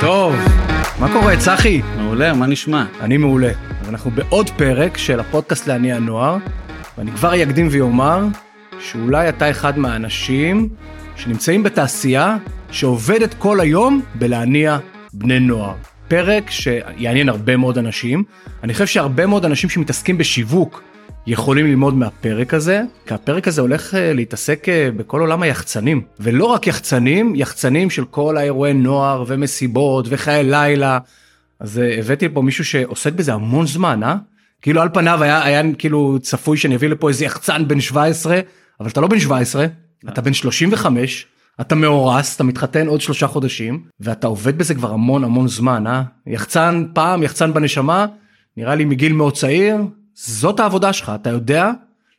טוב, מה קורה צחי? מעולה, מה נשמע? אני מעולה. אז אנחנו בעוד פרק של הפודקאסט לעני הנוער, ואני כבר אקדים ואומר שאולי אתה אחד מהאנשים שנמצאים בתעשייה שעובדת כל היום בלהניע בני נוער. פרק שיעניין הרבה מאוד אנשים. אני חושב שהרבה מאוד אנשים שמתעסקים בשיווק יכולים ללמוד מהפרק הזה, כי הפרק הזה הולך אה, להתעסק אה, בכל עולם היחצנים. ולא רק יחצנים, יחצנים של כל האירועי נוער ומסיבות וחיי לילה. אז אה, הבאתי לפה מישהו שעוסק בזה המון זמן, אה? כאילו על פניו היה, היה כאילו צפוי שאני אביא לפה איזה יחצן בן 17, אבל אתה לא בן 17, אתה בן 35, אתה מאורס, אתה מתחתן עוד שלושה חודשים, ואתה עובד בזה כבר המון המון זמן, אה? יחצן פעם, יחצן בנשמה, נראה לי מגיל מאוד צעיר, זאת העבודה שלך, אתה יודע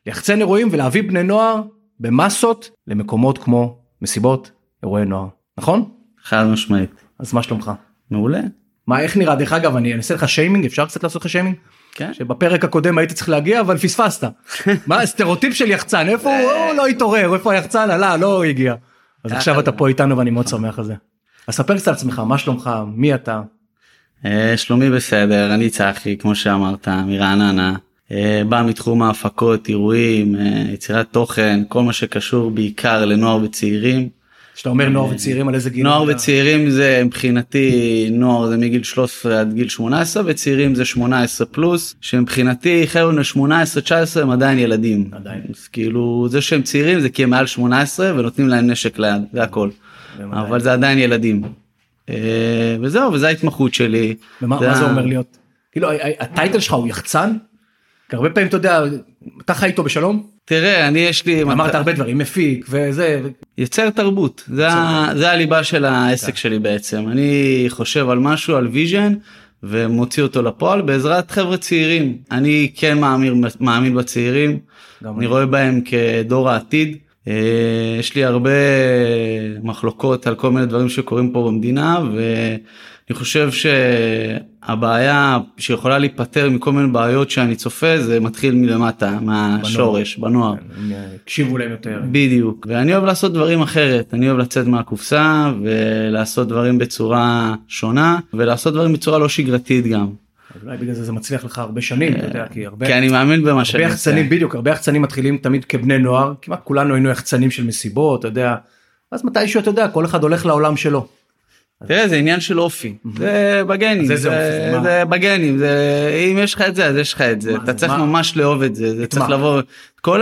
ליחצן אירועים ולהביא בני נוער במסות למקומות כמו מסיבות, אירועי נוער, נכון? חד משמעית. אז מה שלומך? מעולה. מה איך נראה דרך אגב אני אעשה לך שיימינג אפשר קצת לעשות לך שיימינג? כן. שבפרק הקודם הייתי צריך להגיע אבל פספסת. מה הסטריאוטיפ של יחצן איפה הוא הוא לא התעורר איפה היחצן עלה לא הגיע. אז ככה עכשיו. אתה פה איתנו ואני מאוד שמח על זה. אז ספר קצת על עצמך מה שלומך מי אתה. אה, שלומי בסדר, אני צחי, כמו שאמרת, מרעננה. אה, בא מתחום ההפקות, אירועים, אה, יצירת תוכן, כל מה שקשור בעיקר לנוער וצעירים. כשאתה אומר נוער וצעירים על איזה גיל. נוער? וצעירים זה מבחינתי נוער זה מגיל 13 עד גיל 18 וצעירים זה 18 פלוס שמבחינתי חבר'ה בני 18 19 הם עדיין ילדים. עדיין. אז כאילו זה שהם צעירים זה כי הם מעל 18 ונותנים להם נשק ליד זה הכל. אבל זה עדיין ילדים. אה, וזהו וזה ההתמחות שלי. ומה זה אומר להיות. כאילו הטייטל שלך הוא יחצן? הרבה פעמים אתה יודע אתה חי איתו בשלום? תראה אני יש לי אמרת הרבה דברים מפיק וזה יוצר תרבות. זה, זה הליבה של העסק שלי בעצם. אני חושב על משהו על vision ומוציא אותו לפועל. בעזרת חבר'ה צעירים אני כן מאמין מאמין בצעירים. אני. רואה בהם כדור העתיד. אה, יש לי הרבה מחלוקות על כל מיני דברים שקורים פה במדינה ואני חושב שהבעיה שיכולה להיפתר מכל מיני בעיות שאני צופה זה מתחיל מלמטה מהשורש בנוער. הם הקשיבו להם יותר. בדיוק ואני אוהב לעשות דברים אחרת אני אוהב לצאת מהקופסה ולעשות דברים בצורה שונה ולעשות דברים בצורה לא שגרתית גם. אולי בגלל זה זה מצליח לך הרבה שנים אתה יודע כי הרבה כי אני מאמין במה הרבה שאני יחצנים עושה. בדיוק הרבה יחצנים מתחילים תמיד כבני נוער כמעט כולנו היינו יחצנים של מסיבות אתה יודע. אז מתישהו אתה יודע כל אחד הולך לעולם שלו. תראה זה עניין של אופי זה בגנים? זה, בגנים זה אם יש לך את זה אז יש לך את זה אתה? צריך? ממש לאהוב את זה זה צריך? לבוא כל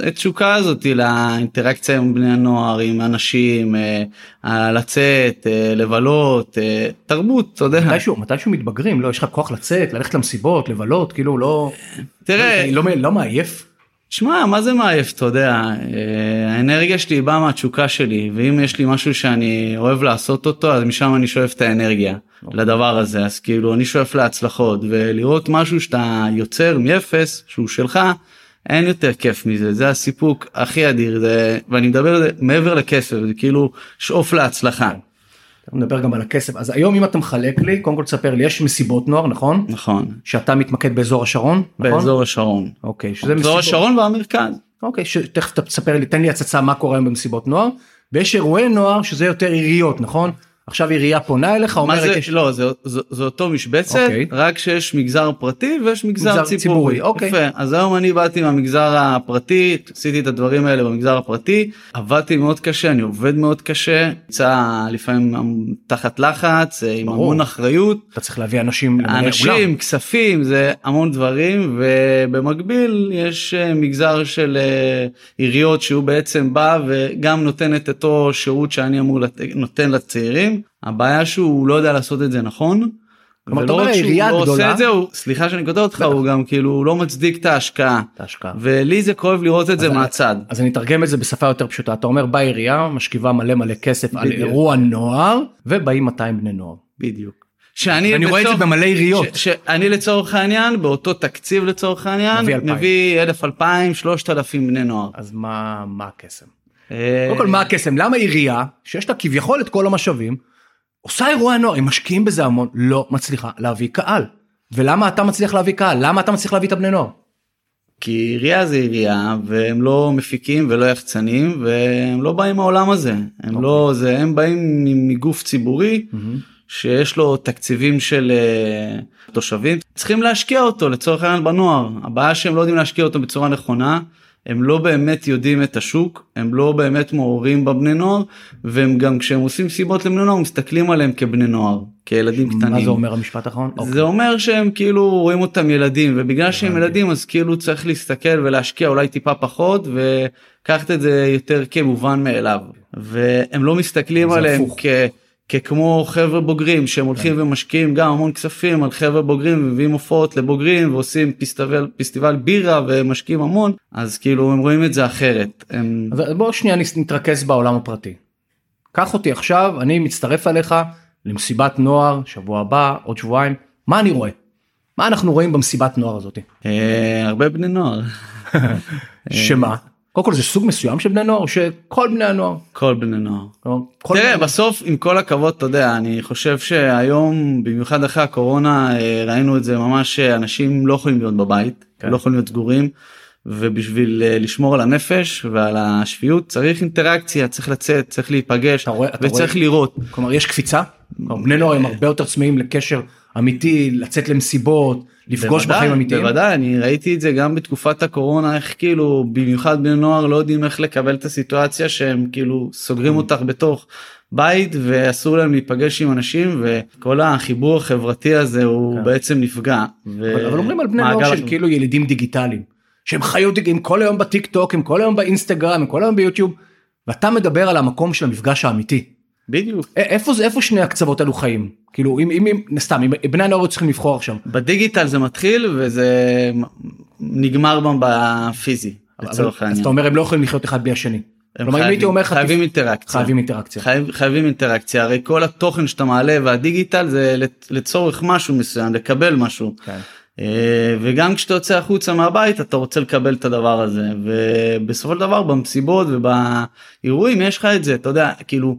התשוקה הזאת לאינטראקציה עם בני הנוער עם אנשים אה, אה, לצאת אה, לבלות תרבות אתה יודע מתישהו מתישהו מתבגרים לא יש לך כוח לצאת ללכת למסיבות לבלות כאילו לא תראה לא לא מעייף. שמע מה זה מעייף אתה יודע? אה, האנרגיה שלי באה מהתשוקה שלי ואם יש לי משהו שאני אוהב לעשות אותו אז משם אני שואף את האנרגיה לדבר הזה. אז כאילו אני שואף להצלחות ולראות משהו שאתה יוצר מאפס שהוא שלך אין יותר כיף מזה. זה הסיפוק הכי אדיר זה ואני מדבר על זה מעבר לכסף זה כאילו שאוף להצלחה נדבר גם על הכסף. אז היום אם אתה מחלק לי קודם כל תספר לי יש מסיבות נוער נכון? נכון. שאתה מתמקד באזור השרון נכון? באזור השרון. אוקיי שזה באזור מסיבות- השרון והמרכז. אוקיי שתכף תספר לי תן לי הצצה מה קורה היום במסיבות נוער. ויש אירועי נוער שזה יותר עיריות נכון עכשיו עירייה פונה אליך אומרת זה יש- לא זה, זה, זה אותו משבצת אוקיי. רק שיש מגזר פרטי ויש מגזר, מגזר ציבורי. ציבורי, אוקיי. יפה. אז היום אני באתי מהמגזר הפרטי עשיתי את הדברים האלה במגזר הפרטי עבדתי מאוד קשה אני עובד מאוד קשה נמצא לפעמים תחת לחץ אה, עם ברור. המון אחריות אתה צריך להביא אנשים למלא אולם. אנשים כספים זה המון דברים ובמקביל יש אה, מגזר של אה, עיריות שהוא בעצם בא וגם נותן את אותו שירות שאני אמור לת... נותן לצעירים הבעיה שהוא לא יודע לעשות את זה נכון. כלומר, אתה ולא אומר, רק שהוא העירייה לא הגדולה- עושה את זה הוא סליחה שאני קוטע אותך. הוא גם כאילו לא מצדיק את ההשקעה את ההשקעה. ולי זה כואב לראות את זה אני- מהצד. אז אני אתרגם את זה בשפה יותר פשוטה אתה אומר באה עירייה משכיבה מלא מלא כסף על בדיוק. אירוע נוער ובאים 200 בני נוער. בדיוק. שאני אני רואה את זה במלא עיריות. ש- שאני לצורך העניין באותו תקציב לצורך העניין מביא 2,000. מביא אלף אלפיים שלושת אלפים בני נוער. אז מה מה הקסם? אה, קודם כל מה הקסם למה עירייה שיש לה כביכול את כל המשאבים עושה אירועי נוער הם משקיעים בזה המון לא מצליחה להביא קהל. ולמה אתה מצליח להביא קהל? למה אתה מצליח להביא את הבני נוער. כי עירייה זה עירייה והם לא מפיקים ולא יחצנים והם לא באים מהעולם הזה. הם לא זה הם באים מגוף ציבורי שיש לו תקציבים של uh, תושבים. צריכים להשקיע אותו לצורך העניין בנוער. הבעיה שהם לא יודעים להשקיע אותו בצורה נכונה הם לא באמת יודעים את השוק הם לא באמת מעוררים בבני נוער והם גם כשהם עושים סיבות לבני נוער מסתכלים עליהם כבני נוער כילדים קטנים. מה זה אומר המשפט האחרון? זה אוקיי. אומר שהם כאילו רואים אותם ילדים ובגלל שהם ילדים אז כאילו צריך להסתכל ולהשקיע אולי טיפה פחות וקחת את זה יותר כמובן מאליו והם לא מסתכלים עליהם כ... ככמו חבר'ה בוגרים שהם הולכים כן. ומשקיעים גם המון כספים על חבר'ה בוגרים ומביאים הופעות לבוגרים ועושים פסטיבל פסטיבל בירה ומשקיעים המון אז כאילו הם רואים את זה אחרת. הם... בוא שנייה נתרכז בעולם הפרטי. קח אותי עכשיו אני מצטרף אליך למסיבת נוער שבוע הבא עוד שבועיים מה אני רואה. מה אנחנו רואים במסיבת נוער הזאתי? אה, הרבה בני נוער. שמה? קודם כל זה סוג מסוים של בני נוער או שכל בני הנוער? כל בני נוער. כל תראה בני... בסוף עם כל הכבוד אתה יודע אני חושב שהיום במיוחד אחרי הקורונה אה, ראינו את זה ממש אנשים לא יכולים להיות בבית כן. לא יכולים להיות סגורים ובשביל אה, לשמור על הנפש ועל השפיות צריך אינטראקציה צריך לצאת צריך להיפגש אתה רואה, אתה וצריך רואה, לראות. כלומר יש קפיצה בני נוער הם הרבה יותר צמאים לקשר אמיתי לצאת למסיבות לפגוש בוודאי, בחיים אמיתיים. בוודאי אני ראיתי את זה גם בתקופת הקורונה איך כאילו במיוחד בני נוער לא יודעים איך לקבל את הסיטואציה שהם כאילו סוגרים אותך בתוך בית ואסור להם להיפגש עם אנשים וכל החיבור החברתי הזה הוא כן. בעצם נפגע. ו... אבל אומרים על בני נוער שהם כאילו ילידים דיגיטליים שהם חיות הם כל היום בטיק טוק הם כל היום באינסטגרם הם כל היום ביוטיוב ואתה מדבר על המקום של המפגש האמיתי. בדיוק. איפה זה איפה שני הקצוות האלו חיים כאילו אם אם סתם אם בני הנוער צריכים לבחור עכשיו. בדיגיטל זה מתחיל וזה נגמר בפיזי. אז אתה אומר הם לא יכולים לחיות אחד בלי השני. כלומר, חייבים, הייתי אומר לך חייבים אינטראקציה חייבים אינטראקציה חייב, חייבים אינטראקציה הרי כל התוכן שאתה מעלה והדיגיטל זה לצורך משהו מסוים לקבל משהו. כן. אה, וגם כשאתה יוצא החוצה מהבית אתה רוצה לקבל את הדבר הזה ובסופו של דבר במסיבות ובאירועים יש לך את זה אתה יודע כאילו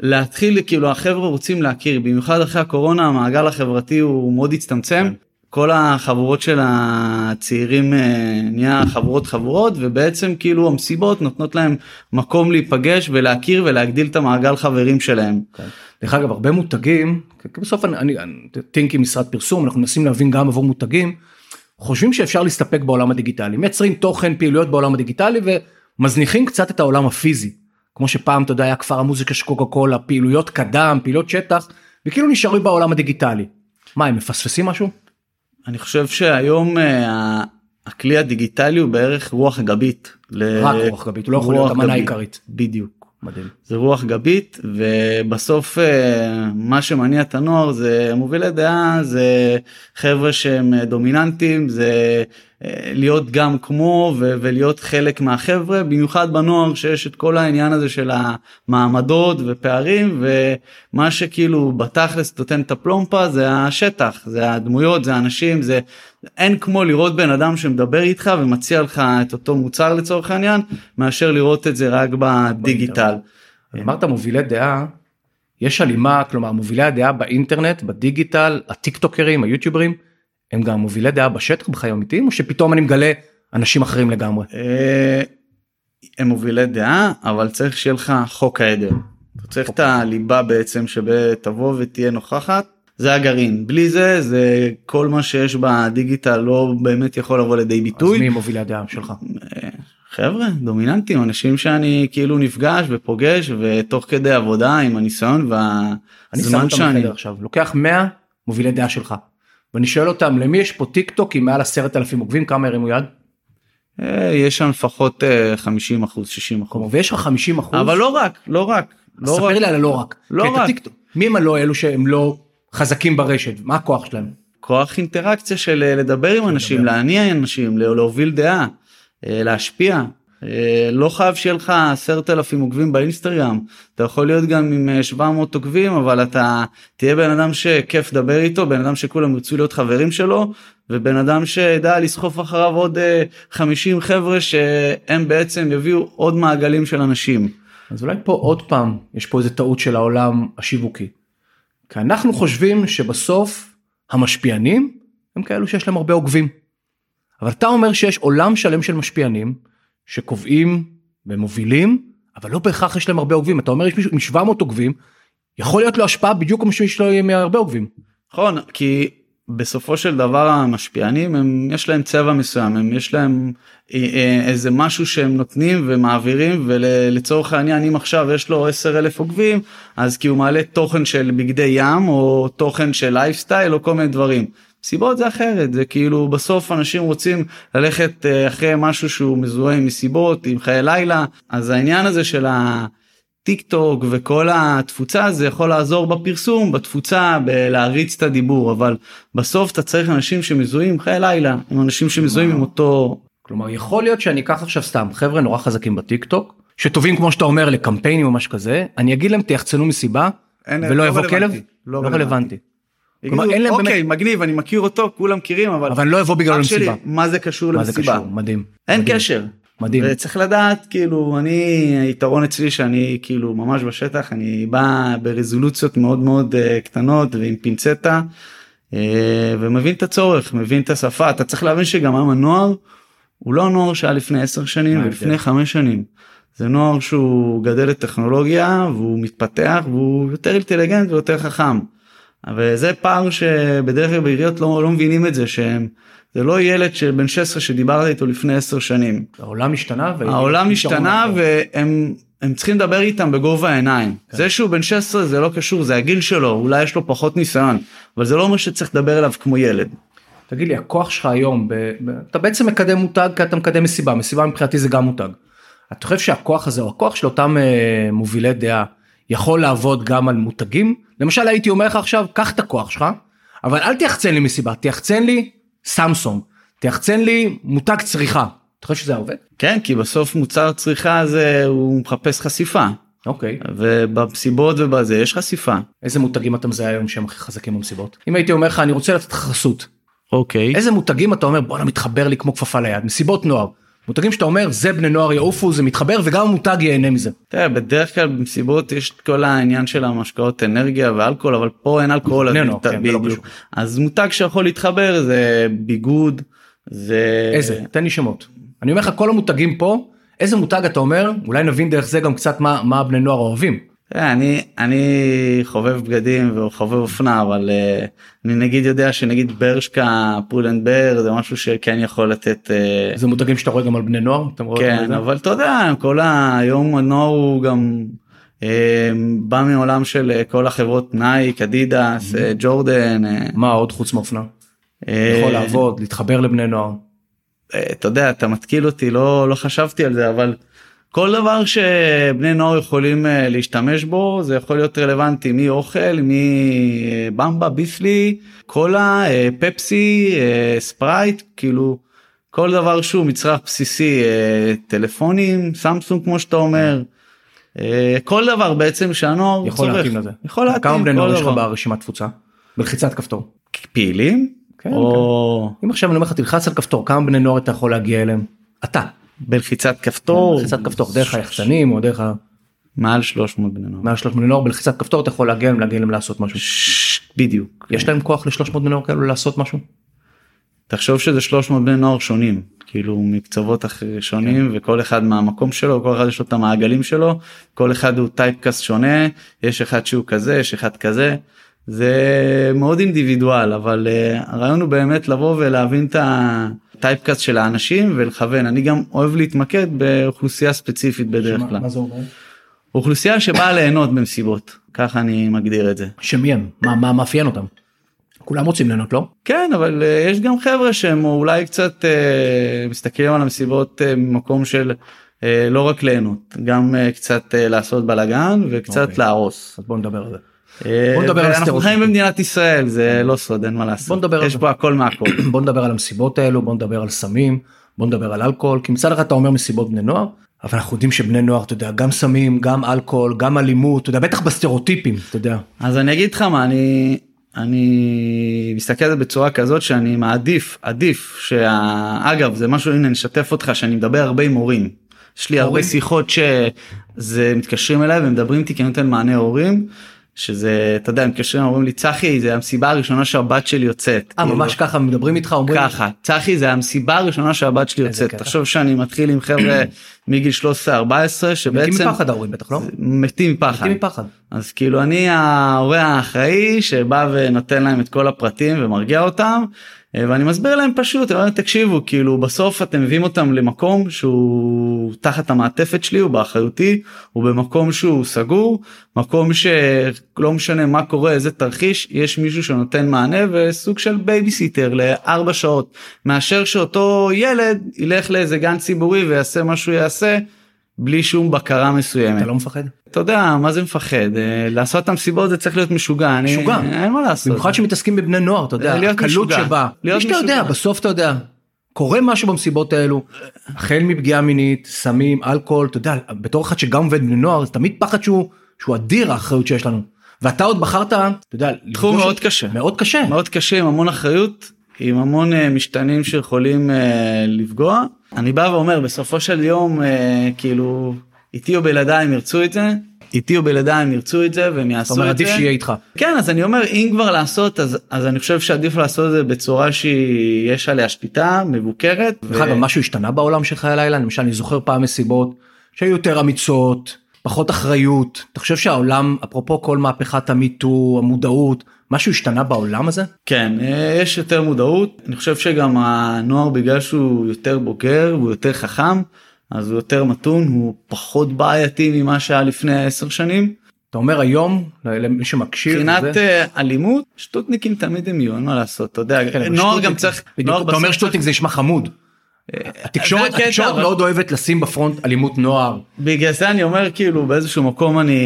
להתחיל כאילו החבר'ה רוצים להכיר במיוחד אחרי הקורונה המעגל החברתי הוא מאוד הצטמצם. כן. כל החבורות של הצעירים אה, נהיה חבורות חבורות ובעצם כאילו המסיבות נותנות להם מקום להיפגש ולהכיר ולהגדיל את המעגל חברים שלהם. כן. דרך אגב הרבה מותגים בסוף אני טינקי משרד פרסום אנחנו מנסים להבין גם עבור מותגים חושבים שאפשר להסתפק בעולם הדיגיטלי מייצרים תוכן פעילויות בעולם הדיגיטלי ומזניחים קצת את העולם הפיזי. כמו שפעם אתה יודע היה כפר המוזיקה של קוקה קולה פעילויות קדם פעילות שטח וכאילו נשארו בעולם הדיגיטלי. מה הם מפספסים משהו? אני חושב שהיום uh, הכלי הדיגיטלי הוא בערך רוח גבית. רק ל... רוח גבית הוא לא יכול להיות המנה העיקרית. בדיוק. מדהים. זה רוח גבית ובסוף אה, מה שמניע את הנוער זה מובילי דעה זה חבר'ה שהם דומיננטים זה אה, להיות גם כמו ולהיות חלק מהחבר'ה במיוחד בנוער שיש את כל העניין הזה של המעמדות ופערים ומה שכאילו בתכלס נותן את הפלומפה זה השטח זה הדמויות זה האנשים זה אין כמו לראות בן אדם שמדבר איתך ומציע לך את אותו מוצר לצורך העניין מאשר לראות את זה רק בדיגיטל. אמרת מובילי דעה יש הלימה כלומר מובילי הדעה באינטרנט בדיגיטל הטיק טוקרים היוטיוברים הם גם מובילי דעה בשטח בחיים אמיתיים או שפתאום אני מגלה אנשים אחרים לגמרי. אה, הם מובילי דעה אבל צריך שיהיה לך חוק העדר. אתה צריך את הליבה בעצם שתבוא ותהיה נוכחת זה הגרעין בלי זה זה כל מה שיש בדיגיטל לא באמת יכול לבוא לידי ביטוי. אז מי מובילי הדעה שלך? אה, חבר'ה דומיננטים אנשים שאני כאילו נפגש ופוגש ותוך כדי עבודה עם הניסיון והזמן שאני עכשיו לוקח 100 מובילי דעה שלך ואני שואל אותם למי יש פה טיק טוק עם מעל עשרת אלפים עוקבים? כמה הרימו יד? אה, יש שם לפחות 50 אה, אחוז 60 אחוז. ויש לך 50 אחוז? אבל לא רק לא רק לא ספר לי על הלא רק. לא רק. מי הם הלא אלו שהם לא חזקים ברשת? מה הכוח שלהם? כוח אינטראקציה של אה, לדבר עם אנשים להניע אנשים להוביל דעה להשפיע לא חייב שיהיה לך 10,000 עוקבים באינסטגרם אתה יכול להיות גם עם 700 אה, עוקבים אבל אתה תהיה בן אדם שכיף לדבר איתו בן אדם שכולם ירצו להיות חברים שלו ובן אדם שידע לסחוף אחריו עוד 50 אה, חבר'ה שהם בעצם יביאו עוד מעגלים של אנשים. אז אולי פה עוד פעם יש פה איזה טעות של העולם השיווקי. כי אנחנו חושבים שבסוף המשפיענים הם כאלו שיש להם הרבה עוקבים. אבל אתה אומר שיש עולם שלם של משפיענים שקובעים ומובילים אבל לא בהכרח יש להם הרבה עוקבים אתה אומר יש מישהו עם 700 עוקבים יכול להיות לו השפעה בדיוק כמו שיש לו מהרבה עוקבים. נכון, כי בסופו של דבר המשפיענים הם יש להם צבע מסוים הם יש להם אה, אה, איזה משהו שהם נותנים ומעבירים ולצורך העניין אם עכשיו יש לו 10 אלף עוקבים אז כי הוא מעלה תוכן של בגדי ים או תוכן של לייפסטייל או כל מיני דברים. סיבות זה אחרת זה כאילו בסוף אנשים רוצים ללכת אה, אחרי משהו שהוא מזוהה עם מסיבות עם חיי לילה אז העניין הזה של ה... טיק טוק וכל התפוצה זה יכול לעזור בפרסום בתפוצה בלהריץ את הדיבור אבל בסוף אתה צריך אנשים שמזוהים עם חיי לילה עם אנשים שמזוהים עם אותו. כלומר יכול להיות שאני אקח עכשיו סתם חבר'ה נורא חזקים בטיק טוק שטובים כמו שאתה אומר לקמפיינים או משהו כזה אני אגיד להם תיחצנו מסיבה ולא לא יבוא כלב לא לא רלוונטי. כלומר, אין להם אוקיי באמת- מגניב אני מכיר אותו כולם מכירים אבל אבל לא יבוא בגלל המסיבה. מה זה קשור מה זה למסיבה קשור מדהים. אין מדהים. קשר מדהים. וצריך לדעת כאילו אני היתרון אצלי שאני כאילו ממש בשטח אני בא ברזולוציות מאוד מאוד אה, קטנות ועם פינצטה אה, ומבין את הצורך מבין את השפה אתה צריך להבין שגם היום הנוער הוא לא הנוער שהיה לפני 10 שנים ולפני ההבדל? 5 שנים. זה נוער שהוא גדל לטכנולוגיה והוא מתפתח והוא יותר אינטליגנט ויותר חכם. וזה פער שבדרך כלל בעיריות לא, לא מבינים את זה שהם זה לא ילד שבן 16 שדיברת איתו לפני 10 שנים. העולם השתנה. העולם השתנה. והם הם צריכים לדבר איתם בגובה העיניים. כן. זה שהוא בן 16 זה לא קשור זה הגיל שלו אולי יש לו פחות ניסיון אבל זה לא אומר שצריך לדבר אליו כמו ילד. תגיד לי הכוח שלך היום ב... ב... אתה בעצם מקדם מותג כי אתה מקדם מסיבה מסיבה מבחינתי זה גם מותג. אתה חושב שהכוח הזה או הכוח של אותם אה, מובילי דעה יכול לעבוד גם על מותגים למשל הייתי אומר לך עכשיו קח את הכוח שלך אבל אל תיחצן לי מסיבה תיחצן לי סמסונג תיחצן לי מותג צריכה. אתה חושב שזה עובד? כן כי בסוף מוצר צריכה זה הוא מחפש חשיפה אוקיי. ובמסיבות ובזה יש חשיפה. איזה מותגים אתה מזהה היום שהם הכי חזקים במסיבות? אם הייתי אומר לך אני רוצה לתת לך חסות אוקיי. איזה מותגים אתה אומר בואנה מתחבר לי כמו כפפה ליד מסיבות נוער. מותגים שאתה אומר זה בני נוער יעופו זה מתחבר וגם המותג ייהנה מזה. תראה, בדרך כלל במסיבות יש את כל העניין של המשקאות אנרגיה ואלכוהול אבל פה אין אלכוהול בני נוער, כן, לא. קשור. אז מותג שיכול להתחבר זה ביגוד זה איזה? תן לי שמות. אני אומר לך כל המותגים פה איזה מותג אתה אומר אולי נבין דרך זה גם קצת מה מה בני נוער אוהבים. תראה, אני אני חובב בגדים וחובב אופנה אבל אה, אני נגיד יודע שנגיד ברשקה פולנד בר זה משהו שכן יכול לתת אה, זה מותגים שאתה רואה גם על בני נוער. כן? אבל אתה יודע כל היום הנוער הוא גם אה, בא מעולם של אה, כל החברות נייק אדידס אה, ג'ורדן. אה, מה עוד חוץ מאופנה? אה, יכול לעבוד להתחבר לבני נוער. אה, אתה יודע אתה מתקיל אותי לא לא חשבתי על זה אבל כל דבר שבני נוער יכולים אה, להשתמש בו זה יכול להיות רלוונטי מאוכל מבמבה ביסלי קולה אה, פפסי אה, ספרייט כאילו כל דבר שהוא מצרך בסיסי אה, טלפונים סמסונג כמו שאתה אומר. אה, כל דבר בעצם שהנוער יכול צורך. להתאים לזה. יכול להתאים כמה בני נוער יש לך. ברשימת תפוצה? בלחיצת כפתור. פעילים כן, או אם עכשיו אני אומר לך תלחץ על כפתור כמה בני נוער אתה יכול להגיע אליהם? אתה. בלחיצת כפתור בלחיצת כפתור דרך היחצנים או דרך ה... מעל 300 בני נוער. מעל 300 בני נוער בלחיצת כפתור אתה יכול להגיע אליהם להגיע אליהם לעשות משהו. בדיוק. יש להם כוח ל-300 בני נוער כאלו לעשות משהו? תחשוב שזה 300 בני נוער שונים כאילו מקצוות שונים וכל אחד מהמקום שלו כל אחד יש לו את המעגלים שלו כל אחד הוא טייפקאסט שונה יש אחד שהוא כזה יש אחד כזה זה מאוד אינדיבידואל אבל uh, הרעיון הוא באמת לבוא ולהבין את הטייפקאסט של האנשים ולכוון אני גם אוהב להתמקד באוכלוסייה ספציפית בדרך כלל מה זה אומר? אוכלוסייה שבאה ליהנות במסיבות ככה אני מגדיר את זה. שמי הם? מה מה מאפיין אותם? כולם רוצים ליהנות לא? כן אבל uh, יש גם חבר'ה שהם אולי קצת uh, מסתכלים על המסיבות uh, ממקום של uh, לא רק ליהנות גם uh, קצת uh, לעשות בלאגן וקצת אוקיי. להרוס. אז בוא נדבר על זה. אה, בוא נדבר על אנחנו. חיים במדינת ישראל זה לא סוד אין מה לעשות. בוא נדבר על יש. פה הכל מהכל. בוא נדבר על המסיבות האלו בוא נדבר על סמים בוא נדבר על אלכוהול כי מצד אחד אתה אומר מסיבות בני נוער אבל אנחנו יודעים שבני נוער אתה יודע גם סמים גם אלכוהול גם אלימות אתה יודע בטח בסטריאוטיפים אתה יודע. אז אני אגיד לך מה אני אני מסתכל על זה בצורה כזאת שאני מעדיף עדיף שאגב זה משהו הנה נשתף אותך שאני מדבר הרבה עם הורים. יש לי הרבה? שיחות שזה מתקשרים אליי ומדברים איתי כי אני נותן מענה הורים. שזה אתה יודע מתקשרים אומרים לי צחי זה המסיבה הראשונה שהבת שלי יוצאת. אה כאילו, ממש ככה מדברים איתך אומרים ככה צחי זה המסיבה הראשונה שהבת שלי יוצאת. תחשוב שאני מתחיל עם חבר'ה מגיל 13 14 מתים שבעצם מפחד ההורים בטח לא? מתים מפחד. מתים מפחד. אז כאילו אני ההורה האחראי שבא ונותן להם את כל הפרטים ומרגיע אותם ואני מסביר להם פשוט אומר, תקשיבו כאילו בסוף אתם מביאים אותם למקום שהוא תחת המעטפת שלי הוא באחריותי הוא במקום שהוא סגור מקום שלא משנה מה קורה איזה תרחיש יש מישהו שנותן מענה וסוג של בייביסיטר לארבע שעות מאשר שאותו ילד ילך לאיזה גן ציבורי ויעשה מה שהוא יעשה בלי שום בקרה מסוימת. אתה לא מפחד? אתה יודע מה זה מפחד אה, לעשות את המסיבות זה צריך להיות משוגע משוגע. אין מה לעשות במיוחד שמתעסקים בבני נוער אתה יודע להיות הקלות משוגע. שבה להיות שאתה יודע משוגע. בסוף אתה יודע קורה משהו במסיבות האלו החל מפגיעה מינית סמים אלכוהול אתה יודע בתור אחד שגם עובד בני נוער זה תמיד פחד שהוא שהוא אדיר האחריות שיש לנו ואתה עוד בחרת אתה יודע תחום מאוד קשה מאוד קשה מאוד קשה עם המון אחריות עם המון אה, משתנים שיכולים אה, לפגוע אני בא ואומר בסופו של יום אה, כאילו איתי או בלעדיי הם ירצו את זה איתי או בלעדיי הם ירצו את זה והם יעשו את זה. עדיף שיהיה איתך כן אז אני אומר אם כבר לעשות אז אז אני חושב שעדיף לעשות את זה בצורה שיש עליה שליטה מבוקרת. דרך אגב משהו השתנה בעולם של חיי הלילה למשל אני זוכר פעם מסיבות שהיו יותר אמיצות פחות אחריות אתה חושב שהעולם אפרופו כל מהפכת המיטו המודעות משהו השתנה בעולם הזה כן אה, יש יותר מודעות אני חושב שגם הנוער בגלל שהוא יותר בוגר והוא יותר חכם אז הוא יותר מתון הוא פחות בעייתי ממה שהיה לפני עשר שנים. אתה אומר היום למי שמקשיב מבחינת אה, אלימות שטותניקים תמיד הם יהיו אין מה לעשות אתה יודע כן, נוער גם צריך בדיוק, נוער אתה אומר שטוטינג זה נשמע חמוד. התקשורת התקשורת מאוד אוהבת לשים בפרונט אלימות נוער. בגלל זה אני אומר כאילו באיזשהו מקום אני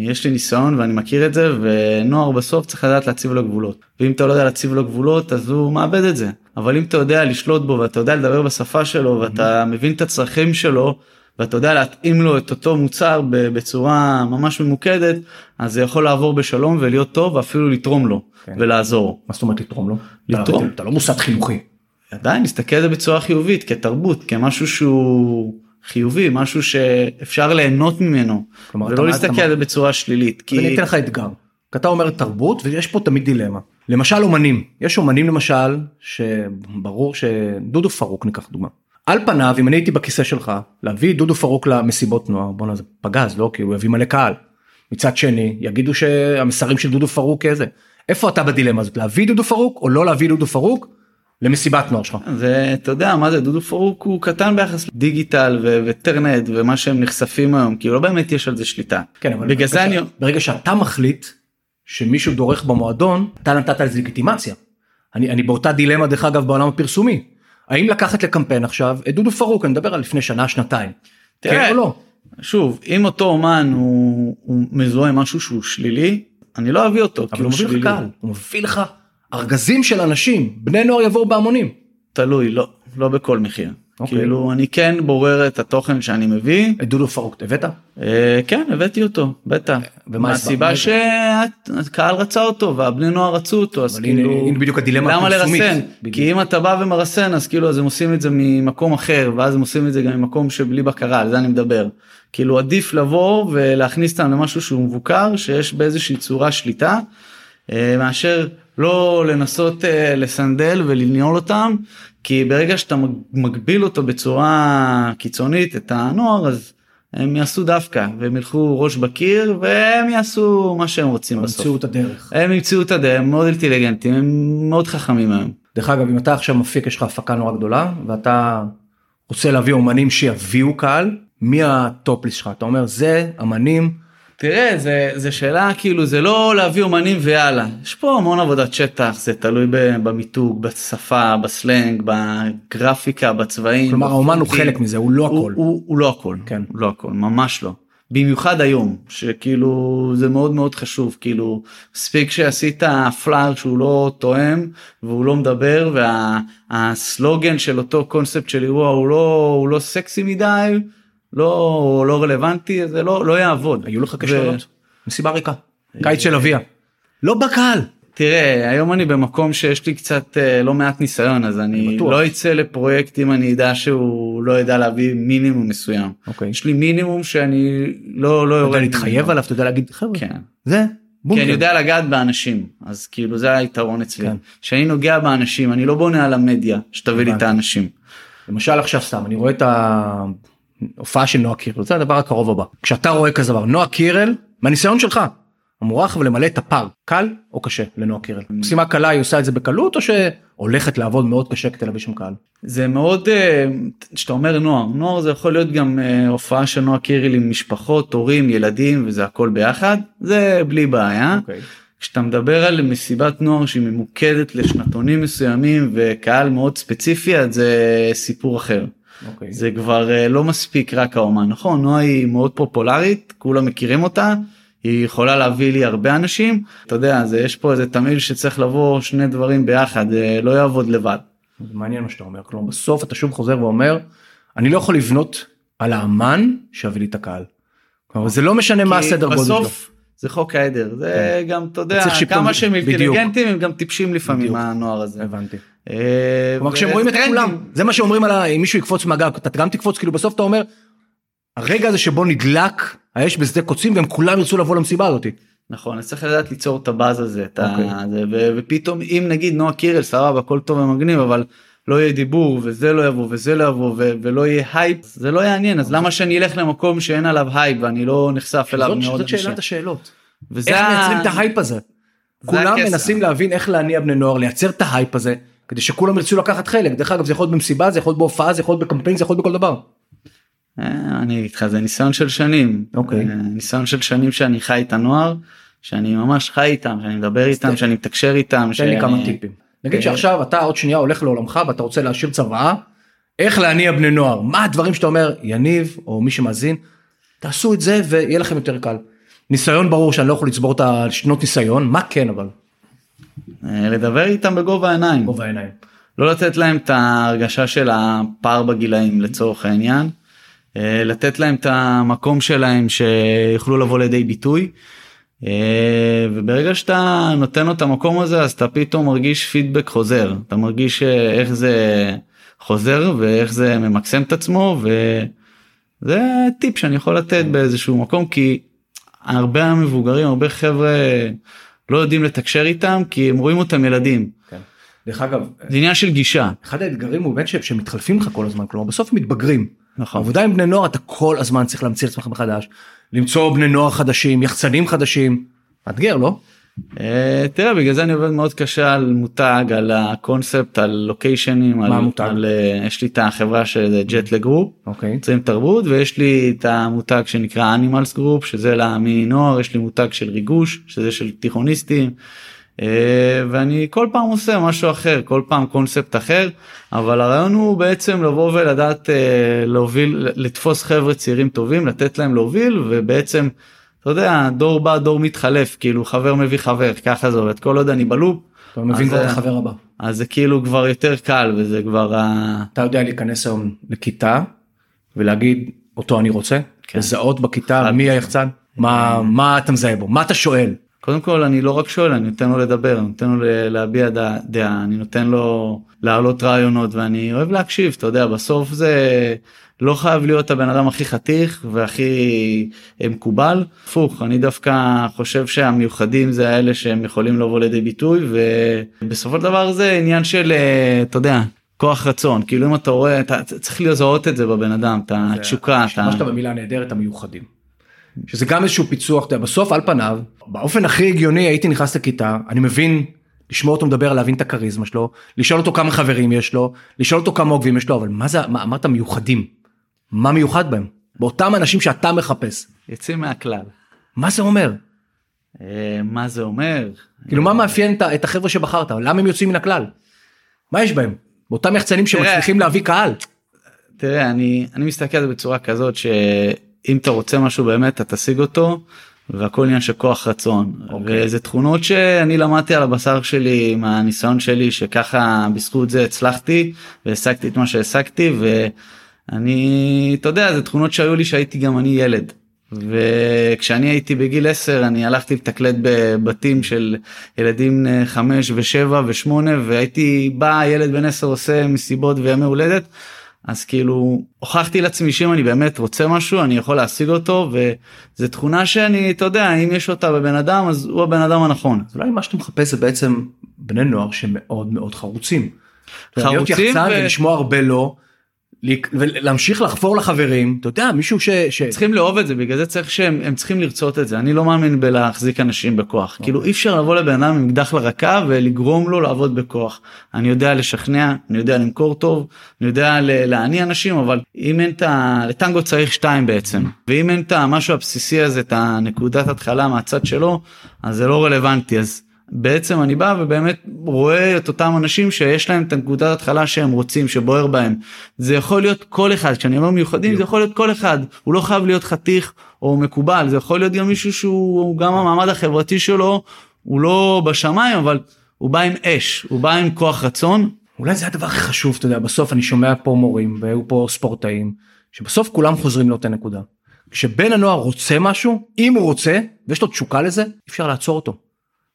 יש לי ניסיון ואני מכיר את זה ונוער בסוף צריך לדעת להציב לו גבולות ואם אתה לא יודע להציב לו גבולות אז הוא מאבד את זה אבל אם אתה יודע לשלוט בו ואתה יודע לדבר בשפה שלו ואתה מבין את הצרכים שלו ואתה יודע להתאים לו את אותו מוצר בצורה ממש ממוקדת אז זה יכול לעבור בשלום ולהיות טוב ואפילו לתרום לו כן. ולעזור. מה זאת אומרת לתרום לו? לתרום. אתה- אתה לא מוסד חינוכי. עדיין נסתכל על זה בצורה חיובית כתרבות כמשהו שהוא חיובי משהו שאפשר ליהנות ממנו כלומר, ולא להסתכל על זה בצורה שלילית אז אני כי אתן לך אתגר. כי אתה אומר תרבות ויש פה תמיד דילמה. למשל אומנים יש אומנים למשל שברור שדודו פארוק ניקח דוגמה. על פניו אם אני הייתי בכיסא שלך להביא דודו פארוק למסיבות נוער בואנה זה פגז לא כי הוא יביא מלא קהל. מצד שני יגידו שהמסרים של דודו פארוק איזה. איפה אתה בדילמה הזאת להביא דודו פארוק או לא להביא דודו פארוק למסיבת נוער שלך. זה אתה יודע מה זה דודו פרוק הוא קטן ביחס לדיגיטל ו- וטרנט ומה שהם נחשפים היום כי לא באמת יש על זה שליטה. כן אבל בגלל זה אני ברגע שאתה מחליט שמישהו דורך במועדון אתה נתת לזה לגיטימציה. אני, אני באותה דילמה דרך אגב בעולם הפרסומי. האם לקחת לקמפיין עכשיו את דודו פרוק אני מדבר על לפני שנה שנתיים. תראה, כן או לא? שוב אם אותו אומן הוא, הוא מזוהה משהו שהוא שלילי אני לא אביא אותו אבל הוא מביא לך. קהל הוא מביא לך ארגזים של אנשים בני נוער יבואו בהמונים. תלוי לא לא בכל מחיר. אוקיי. כאילו אני כן בורר את התוכן שאני מביא את דודו פרוק הבאת? אה, כן הבאתי אותו בטח ומה מהסיבה הסברת? שהקהל רצה אותו והבני נוער רצו אותו אז כאילו הנה בדיוק הדילמה למה. לרסן בדיוק. כי אם אתה בא ומרסן אז כאילו אז הם עושים את זה ממקום אחר ואז הם עושים את זה גם ממקום שבלי בקרה על זה אני מדבר כאילו עדיף לבוא ולהכניס אותם למשהו שהוא מבוקר שיש באיזושהי צורה שליטה אה, מאשר לא לנסות אה, לסנדל ולניהול אותם כי ברגע שאתה מג- מגביל אותו בצורה קיצונית את הנוער אז הם יעשו דווקא והם ילכו ראש בקיר והם יעשו מה שהם רוצים בסוף. המציאו את הדרך. הם ימצאו את הדרך הם מאוד אינטליגנטים הם מאוד חכמים היום. דרך אגב אם אתה עכשיו מפיק יש לך הפקה נורא גדולה ואתה רוצה להביא אומנים שיביאו קהל מי ה top list שלך אתה אומר זה אמנים תראה זה זה שאלה כאילו זה לא להביא אומנים ויאללה יש פה המון עבודת שטח זה תלוי במיתוג בשפה בסלנג בגרפיקה בצבעים. כלומר האומן הוא. חלק מזה הוא לא הוא, הכל. הוא, הוא לא הכל כן. הוא לא הכל ממש לא. במיוחד היום שכאילו זה מאוד מאוד חשוב כאילו מספיק שעשית פלייר שהוא לא תואם והוא לא מדבר והסלוגן של אותו קונספט של אירוע הוא לא הוא לא סקסי מדי לא לא רלוונטי זה לא לא יעבוד. היו לך כישלונות? מסיבה ריקה. קיץ של אביה. לא בקהל. תראה היום אני במקום שיש לי קצת אה, לא מעט ניסיון אז אני בטוח. לא אצא לפרויקט אם אני אדע שהוא לא ידע להביא מינימום מסוים. אוקיי. יש לי מינימום שאני לא לא אתה יורד יודע להתחייב. עליו אתה יודע להגיד חבר'ה כן. זה כי אני יודע לגעת באנשים אז כאילו זה היתרון אצלי כן. שאני נוגע באנשים אני לא בונה על המדיה שתביא לי את. האנשים. למשל עכשיו סתם אני רואה את ההופעה של נועה קירל זה הדבר הקרוב הבא כשאתה רואה כזה דבר נועה קירל מהניסיון שלך אמורה עכשיו למלא את הפארק קל או קשה לנועה קירל משימה קלה היא עושה את זה בקלות או שהולכת לעבוד מאוד קשה כדי להביא שם קהל. זה מאוד אה, כשאתה אומר נוער נוער זה יכול להיות גם אה, הופעה של נועה קיריל עם משפחות הורים ילדים וזה הכל ביחד זה בלי בעיה. אוקיי. כשאתה מדבר על מסיבת נוער שהיא ממוקדת לשנתונים מסוימים וקהל מאוד ספציפי אז זה סיפור אחר. אוקיי. זה כבר אה, לא מספיק רק האומן נכון נועה היא מאוד פופולרית כולם מכירים אותה היא יכולה להביא לי הרבה אנשים אתה יודע זה יש פה איזה תמיל שצריך לבוא שני דברים ביחד זה לא יעבוד לבד. זה מעניין מה שאתה אומר כלומר בסוף אתה שוב חוזר ואומר אני לא יכול לבנות על האמן שיביא לי את הקהל. כלומר, זה לא משנה מה הסדר גודל שלו. זה חוק העדר זה גם אתה יודע כמה שהם. אינטליגנטים הם גם טיפשים לפעמים בדיוק. הנוער הזה. הבנתי. אה, כלומר כשהם רואים את. כולם זה מה שאומרים על אם מישהו יקפוץ מהגג אתה גם תקפוץ כאילו בסוף אתה אומר. הרגע הזה שבו נדלק האש בשדה קוצים והם כולם ירצו לבוא למסיבה הזאתי. נכון אז צריך לדעת ליצור את הבאז הזה את ה- אוקיי. ופתאום אם נגיד נועה קירל סבבה הכל טוב ומגניב אבל לא יהיה דיבור וזה לא יבוא וזה לא יבוא ו- ולא יהיה הייפ זה לא יעניין אז למה שאני אלך למקום שאין עליו הייפ ואני לא נחשף אליו מאוד זאת. שאלת השאלות. איך מייצרים את ההייפ הזה. כולם. מנסים להבין איך להניע בני נוער לייצר את ההייפ הזה כדי שכולם ירצו לקחת חלק דרך אגב זה יכול להיות במסיבה זה יכול להיות בהופעה זה יכול להיות בקמפיין זה יכול להיות בכל דבר. אה, אני אגיד לך זה ניסיון של שנים אוקיי. אה, ניסיון של שנים שאני חי את הנוער שאני ממש חי איתם שאני מדבר איתם שאני מתקשר איתם. תן לי כמה טיפים. נגיד אה, שעכשיו אתה עוד שנייה הולך לעולמך ואתה רוצה להשאיר צוואה איך להניע בני נוער מה הדברים שאתה אומר יניב או מי שמאזין תעשו את זה ויהיה לכם יותר קל. ניסיון ברור שאני לא יכול לצבור את השנות ניסיון מה כן אבל לדבר איתם בגובה העיניים. גובה העיניים. לא לתת להם את ההרגשה של הפער בגילאים לצורך העניין. אה, לתת להם את המקום שלהם שיוכלו לבוא לידי ביטוי. אה, וברגע שאתה נותן לו את המקום הזה אז אתה פתאום מרגיש פידבק חוזר אתה מרגיש אה, איך זה חוזר ואיך זה ממקסם את עצמו וזה טיפ שאני יכול לתת באיזשהו מקום כי הרבה מבוגרים הרבה חבר'ה לא יודעים לתקשר איתם כי הם רואים אותם ילדים כן. דרך אגב זה עניין של גישה. אחד האתגרים הוא באמת שמתחלפים לך כל הזמן כלומר בסוף מתבגרים. נכון. עבודה עם בני נוער אתה כל הזמן צריך להמציא את עצמך מחדש למצוא בני נוער חדשים יחצנים חדשים. מאתגר לא? אה, תראה בגלל זה אני עובד מאוד קשה על מותג על הקונספט על לוקיישנים על, המותג? על, אה, יש לי את החברה של ג'ט לג גרופ אוקיי. יוצרים תרבות ויש לי את המותג שנקרא אנימלס גרופ שזה למיני נוער יש לי מותג של ריגוש שזה של תיכוניסטים. אה, ואני כל פעם עושה משהו אחר כל פעם קונספט אחר אבל הרעיון הוא בעצם לבוא ולדעת להוביל לתפוס חבר'ה צעירים טובים לתת להם להוביל ובעצם אתה יודע דור בא דור מתחלף כאילו חבר מביא חבר ככה זה עובד כל עוד אני בלופ אתה מבין כבר את החבר הבא. אז זה כאילו כבר יותר קל וזה כבר ה... אתה יודע להיכנס היום לכיתה ולהגיד אותו אני רוצה כן. לזהות בכיתה מי היחצן מה מה אתה מזהה בו מה אתה שואל. קודם כל אני לא רק שואל אני נותן לו לדבר אני נותן לו להביע דעה אני נותן לו להעלות רעיונות ואני אוהב להקשיב אתה יודע בסוף זה לא חייב להיות הבן אדם הכי חתיך והכי אה, מקובל הפוך אני דווקא חושב שהמיוחדים זה האלה שהם יכולים לבוא לידי ביטוי ובסופו של דבר זה עניין של אה, אתה יודע כוח רצון כאילו אם אתה רואה אתה צריך לזהות את זה בבן אדם את התשוקה. השתמשת במילה נהדרת המיוחדים. שזה גם איזשהו פיצוח אתה בסוף על פניו באופן הכי הגיוני הייתי נכנס לכיתה אני מבין לשמוע אותו מדבר להבין את הכריזמה שלו לשאול אותו כמה חברים יש לו לשאול אותו כמה עוקבים יש לו אבל מה זה מה אמרת מיוחדים. מה מיוחד בהם באותם אנשים שאתה מחפש יוצאים מהכלל. מה זה אומר אה, מה זה אומר? כאילו מה מאפיין את החבר'ה שבחרת למה הם יוצאים מן הכלל. מה יש בהם באותם יחצנים שמצליחים להביא קהל. תראה אני אני מסתכל על זה בצורה כזאת שאם אתה רוצה משהו באמת אתה תשיג אותו והכל עניין של כוח רצון אוקיי. וזה תכונות שאני למדתי על הבשר שלי מהניסיון שלי שככה בזכות זה הצלחתי והשגתי את מה שהשגתי ואני אתה יודע זה תכונות שהיו לי שהייתי גם אני ילד. וכשאני הייתי בגיל 10 אני הלכתי לתקלט בבתים של ילדים 5 ו7 ו8 והייתי בא ילד בן 10 עושה מסיבות וימי הולדת. אז כאילו הוכחתי לעצמי שאם אני באמת רוצה משהו אני יכול להשיג אותו וזו תכונה שאני אתה יודע אם יש אותה בבן אדם אז הוא הבן אדם הנכון. אז אולי מה שאתה מחפש זה בעצם בני נוער שמאוד מאוד חרוצים. חרוצים ו- ולשמוע הרבה לא. ולהמשיך לחפור לחברים אתה יודע מישהו ש... ש... צריכים לאהוב את זה בגלל זה צריך שהם הם צריכים לרצות את זה. אני לא מאמין בלהחזיק אנשים בכוח. כאילו אי אפשר לבוא לבן אדם עם אקדח לרקה ולגרום לו לעבוד בכוח. אני יודע לשכנע אני יודע למכור טוב אני יודע להניע אנשים אבל אם אין את ה... לטנגו צריך שתיים בעצם. ואם אין את המשהו הבסיסי הזה את הנקודת התחלה מהצד שלו אז זה לא רלוונטי. אז. בעצם אני בא ובאמת רואה את אותם אנשים שיש להם את נקודת התחלה שהם רוצים שבוער בהם זה יכול להיות כל אחד כשאני אומר מיוחדים זה יכול להיות כל אחד הוא לא חייב להיות חתיך או מקובל זה יכול להיות גם מישהו שהוא גם המעמד החברתי שלו הוא לא בשמיים אבל הוא בא עם אש הוא בא עם כוח רצון אולי זה הדבר הכי חשוב אתה יודע בסוף אני שומע פה מורים והיו פה ספורטאים שבסוף כולם חוזרים לאותה נקודה. כשבן הנוער רוצה משהו אם הוא רוצה ויש לו תשוקה לזה אי אפשר לעצור אותו.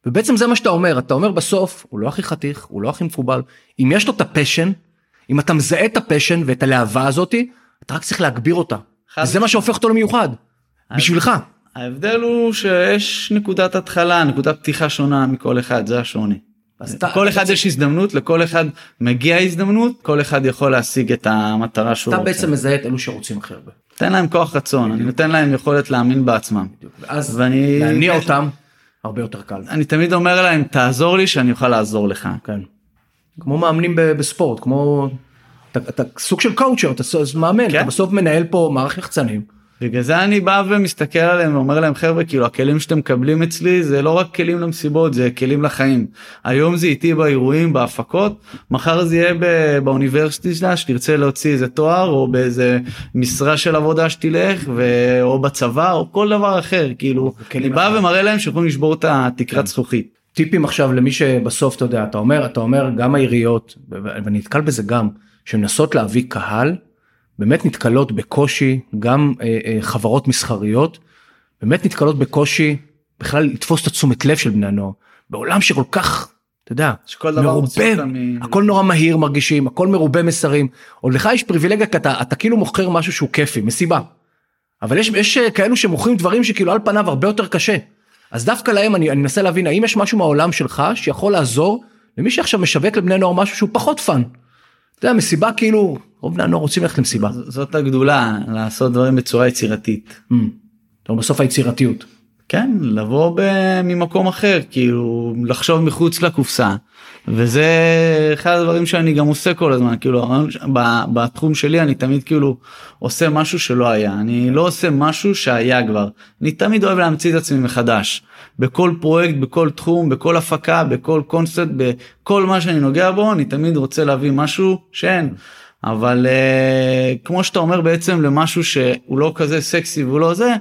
ובעצם זה מה שאתה אומר אתה אומר בסוף הוא לא הכי חתיך הוא לא הכי מקובל אם יש לו את ה passion אם אתה מזהה את ה passion ואת הלהבה הזאתי אתה רק צריך להגביר אותה. חד- זה מה שהופך אותו למיוחד. בשבילך. ההבדל הוא שיש נקודת התחלה נקודת פתיחה שונה מכל אחד זה השוני. אז אתה- כל אחד יש הזדמנות לכל אחד מגיע הזדמנות כל אחד יכול להשיג את המטרה שהוא אתה רוצה. בעצם מזהה את אלו שרוצים הכי הרבה. תן להם כוח רצון אני נותן להם יכולת להאמין בעצמם. ואז ואני להניע אותם הרבה יותר קל. אני תמיד אומר להם תעזור לי שאני אוכל לעזור לך. כן. כמו מאמנים בספורט כמו אתה, אתה סוג של קואוצ'ר אתה מאמן כן. אתה בסוף מנהל פה מערך יחצנים. בגלל זה אני בא ומסתכל עליהם ואומר להם חבר'ה כאילו הכלים שאתם מקבלים אצלי זה לא רק כלים למסיבות זה כלים לחיים. היום זה איתי באירועים בהפקות מחר זה יהיה באוניברסיטה שתרצה להוציא איזה תואר או באיזה משרה של עבודה שתלך ו... או בצבא או כל דבר אחר כאילו אני בא לחיים. ומראה להם שיכולים לשבור את התקרת זכוכית. טיפים עכשיו למי שבסוף אתה יודע אתה אומר אתה אומר גם העיריות ואני נתקל בזה גם שמנסות להביא קהל באמת נתקלות בקושי גם אה, אה, חברות מסחריות באמת נתקלות בקושי בכלל לתפוס את התשומת לב של בני הנוער בעולם שכל כך אתה יודע מרובה מ- הכל נורא מהיר מרגישים הכל מרובה מסרים עוד לך יש פריבילגיה כי אתה אתה כאילו מוכר משהו שהוא כיפי מסיבה. אבל יש יש אה, כאלו שמוכרים דברים שכאילו על פניו הרבה יותר קשה. אז דווקא להם אני, אני מנסה להבין האם יש משהו מהעולם שלך שיכול לעזור למי שעכשיו משווק לבני נוער משהו שהוא פחות fun. אתה יודע מסיבה כאילו רוב בני הנוער רוצים ללכת למסיבה. זאת הגדולה לעשות דברים בצורה יצירתית. Mm. טוב, בסוף היצירתיות. כן לבוא ממקום אחר כאילו לחשוב מחוץ לקופסה וזה אחד הדברים שאני גם עושה כל הזמן כאילו בתחום שלי אני תמיד כאילו עושה משהו שלא היה. אני לא עושה משהו שהיה כבר. אני תמיד אוהב להמציא את עצמי מחדש. בכל פרויקט בכל תחום בכל הפקה בכל קונספט בכל מה שאני נוגע בו אני תמיד רוצה להביא משהו שאין. אבל uh, כמו שאתה אומר בעצם למשהו שהוא לא כזה סקסי והוא לא זה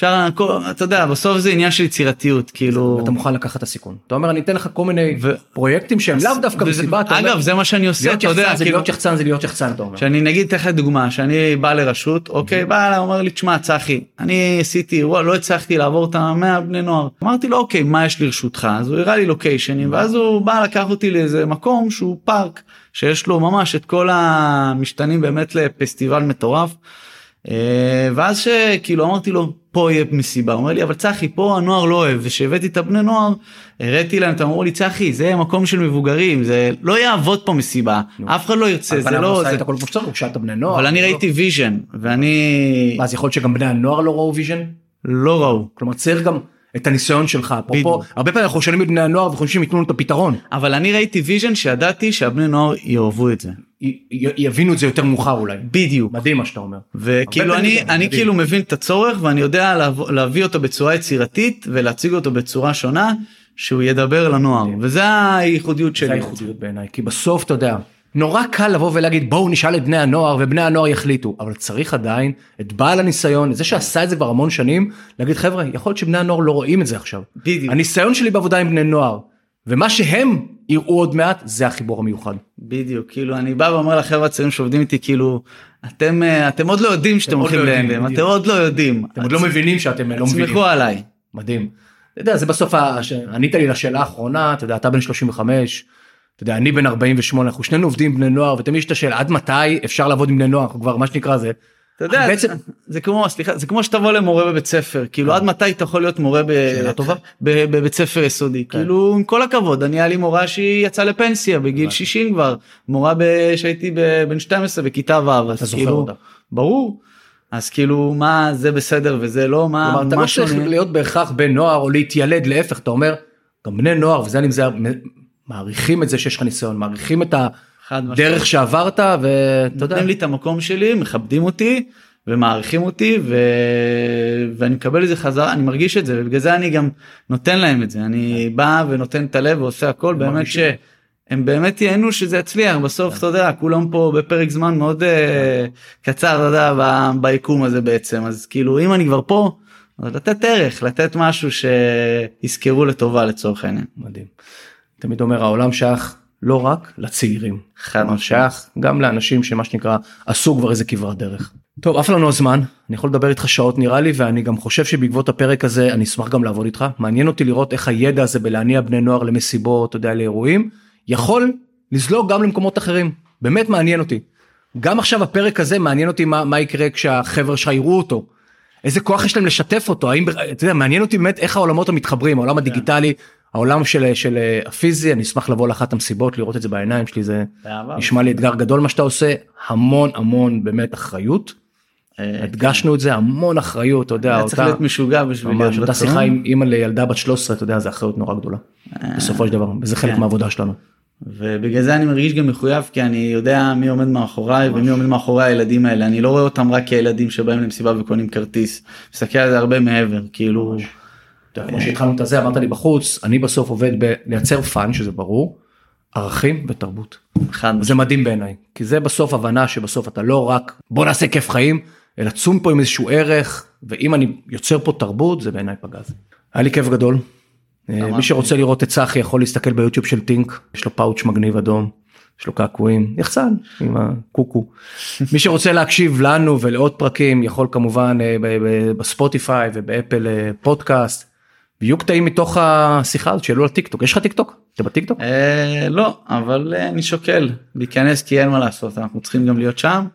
אפשר אתה יודע בסוף זה עניין של יצירתיות כאילו אתה מוכן לקחת את הסיכון. אתה אומר אני אתן לך כל מיני ו- פרויקטים שהם לאו דווקא וזה- מסיבה. אתה אומר, אגב זה מה שאני עושה אתה יודע זה כאילו להיות יחצן זה להיות יחצן אתה אומר. שאני נגיד אתן לך דוגמה שאני בא לרשות אוקיי בא אליי אומר לי תשמע צחי אני עשיתי אירוע לא הצלחתי לעבור את המאה בני נוער אמרתי לו אוקיי מה יש לרשותך אז הוא הראה לי לוקיישנים ואז הוא בא לקח אותי לאיזה מקום שהוא פארק שיש לו ממש את כל המשתנים באמת לפסטיבל מטורף. אה, ואז שכאילו אמרתי לו פה יהיה מסיבה הוא אומר לי אבל צחי פה הנוער לא אוהב ושהבאתי את הבני נוער הראיתי להם אתה אמרו לי צחי זה מקום של מבוגרים זה לא יעבוד פה מסיבה אף אחד לא ירצה זה לא זה את הכל כמו שצריך, הוא שאל את הבני נוער. אבל אני לא- ראיתי vision ואני אז יכול להיות שגם בני הנוער לא ראו vision? לא ראו כלומר צריך גם את הניסיון שלך. אפרופו. הרבה פעמים אנחנו שואלים את בני הנוער וחושבים שהם ייתנו לנו את הפתרון. אבל אני ראיתי vision שידעתי שהבני נוער יאהבו את זה יבינו את זה יותר מאוחר אולי. בדיוק מדהים מה שאתה אומר. וכאילו אני אני מדהים. כאילו מבין את הצורך ואני יודע להב- להביא אותו בצורה יצירתית ולהציג אותו בצורה שונה שהוא ידבר לנוער וזה הייחודיות זה שלי. הייחודיות בעיניי כי בסוף אתה יודע נורא קל לבוא ולהגיד בואו נשאל את בני הנוער ובני הנוער יחליטו אבל צריך עדיין את בעל הניסיון את זה שעשה את זה כבר המון שנים להגיד חבר'ה יכול להיות שבני הנוער לא רואים את זה עכשיו. בדיוק. הניסיון שלי בעבודה עם בני נוער ומה שהם יראו עוד מעט זה החיבור המיוחד. בדיוק כאילו אני בא ואומר לחבר'ה הצעירים שעובדים איתי כאילו אתם אה, אתם עוד לא יודעים שאתם הולכים לא להלם אתם. עוד לא יודעים אתם עוד לא מבינים שאתם לא מבינים. תסמכו עליי. מדהים. אתה יודע זה בסוף ענית לי לשאלה האחרונה אתה יודע אתה בן 35 אתה יודע, אני בן 48, אנחנו שנינו עובדים בני נוער, ותמיד יש את השאלה, עד מתי אפשר לעבוד עם בני נוער? אנחנו כבר, מה שנקרא, זה... אתה יודע, בעצם- זה, כמו, סליחה, זה כמו שתבוא למורה בבית ספר, כאילו עד מתי אתה יכול להיות מורה ב, אה. שאלה טובה. ב, בבית ספר יסודי, כן. כאילו עם כל הכבוד, אני היה לי מורה שהיא יצאה לפנסיה בגיל הבנתי. 60 כבר, מורה ב- שהייתי בן 12 בכיתה ו', אז כאילו. ברור, אז כאילו מה זה בסדר וזה לא, מה, כלומר, אתה לא צריך להיות בהכרח בן נוער או להתיילד, להפך, אתה אומר, גם בני נוער, וזה אני מזהה, מעריכים את זה שיש לך ניסיון, מעריכים את חד משמעית. הדרך שעברת, ואתה יודע, נותנים לי את המקום שלי, מכבדים אותי ומעריכים אותי ו... ואני מקבל את זה חזרה, אני מרגיש את זה ובגלל זה אני גם נותן להם את זה, אני בא ונותן את הלב ועושה הכל באמת את שהם באמת ייהנו שזה יצליח בסוף אתה יודע כולם פה בפרק זמן מאוד אה, קצר אתה יודע ביקום הזה בעצם אז כאילו אם אני כבר פה אז לתת ערך לתת משהו שיזכרו לטובה לצורך העניין. מדהים. תמיד אומר, העולם שייך לא רק לצעירים, חד משמעית. שייך גם לאנשים שמה שנקרא, עשו כבר איזה כברת דרך. טוב, עף לנו הזמן, אני יכול לדבר איתך שעות נראה לי, ואני גם חושב שבעקבות הפרק הזה אני אשמח גם לעבוד איתך. מעניין אותי לראות איך הידע הזה בלהניע בני נוער למסיבות, אתה יודע, לאירועים, יכול לזלוג גם למקומות אחרים. באמת מעניין אותי. גם עכשיו הפרק הזה מעניין אותי מה, מה יקרה כשהחבר'ה שלך יראו אותו. איזה כוח יש להם לשתף אותו, האם, אתה יודע, מעניין אותי באמת איך העולמות המתחברים, העולם הדיגיטלי, העולם של, של אה, הפיזי, אני אשמח לבוא לאחת המסיבות, לראות את זה בעיניים שלי, זה. נשמע לי אתגר גדול מה שאתה עושה, המון המון באמת אחריות, אה, הדגשנו את זה, המון אחריות, אתה יודע, צריך להיות משוגע בשביל ממש, אותה. שיחה עם אימא לילדה בת 13, אתה יודע, זה אחריות נורא גדולה, בסופו של דבר, וזה חלק כן. מהעבודה שלנו. ובגלל זה אני מרגיש גם מחויב כי אני יודע מי עומד מאחוריי ומי עומד מאחורי הילדים האלה אני לא רואה אותם רק כילדים שבאים למסיבה וקונים כרטיס. מסתכל על זה הרבה מעבר כאילו יודע, כמו שהתחלנו את הזה, אמרת לי בחוץ, אני בסוף עובד בלייצר fun, שזה ברור, ערכים ותרבות. חד זה מדהים בעיניי כי זה בסוף הבנה שבסוף אתה לא רק בוא נעשה כיף חיים אלא צאו מפה עם איזשהו ערך ואם אני יוצר פה תרבות זה בעיניי פגז. היה לי כיף גדול. אה, מי שרוצה לראות את צחי יכול להסתכל ביוטיוב של טינק יש לו פאוץ' מגניב אדום. יש לו קעקועים יחצן עם הקוקו. מי שרוצה להקשיב לנו ולעוד פרקים יכול כמובן אה, בספוטיפיי ובאפל אה, פודקאסט. ויהיו קטעים מתוך השיחה הזאת שיעלו לטיק טוק יש לך טיק טוק? אתה בטיק טוק? אה, לא אבל אה, אני שוקל להיכנס כי אין מה לעשות אנחנו צריכים גם להיות שם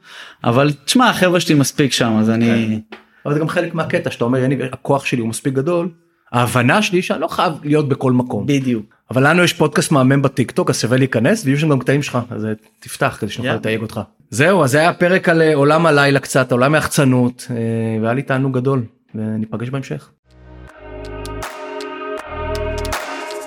אבל תשמע החבר'ה שלי מספיק שם אז אני אבל זה גם חלק מהקטע שאתה אומר יניב הכוח שלי הוא מספיק גדול. ההבנה שלי שאני לא חייב להיות בכל מקום בדיוק אבל לנו יש פודקאסט מהמם בטיק טוק אז שווה להיכנס ויהיו שם גם קטעים שלך אז אה, תפתח כדי שנוכל. לתייג אותך. זהו אז זה היה פרק על עולם הלילה קצת עולם היחצנות והיה לי תענוג גדול וניפגש בהמשך.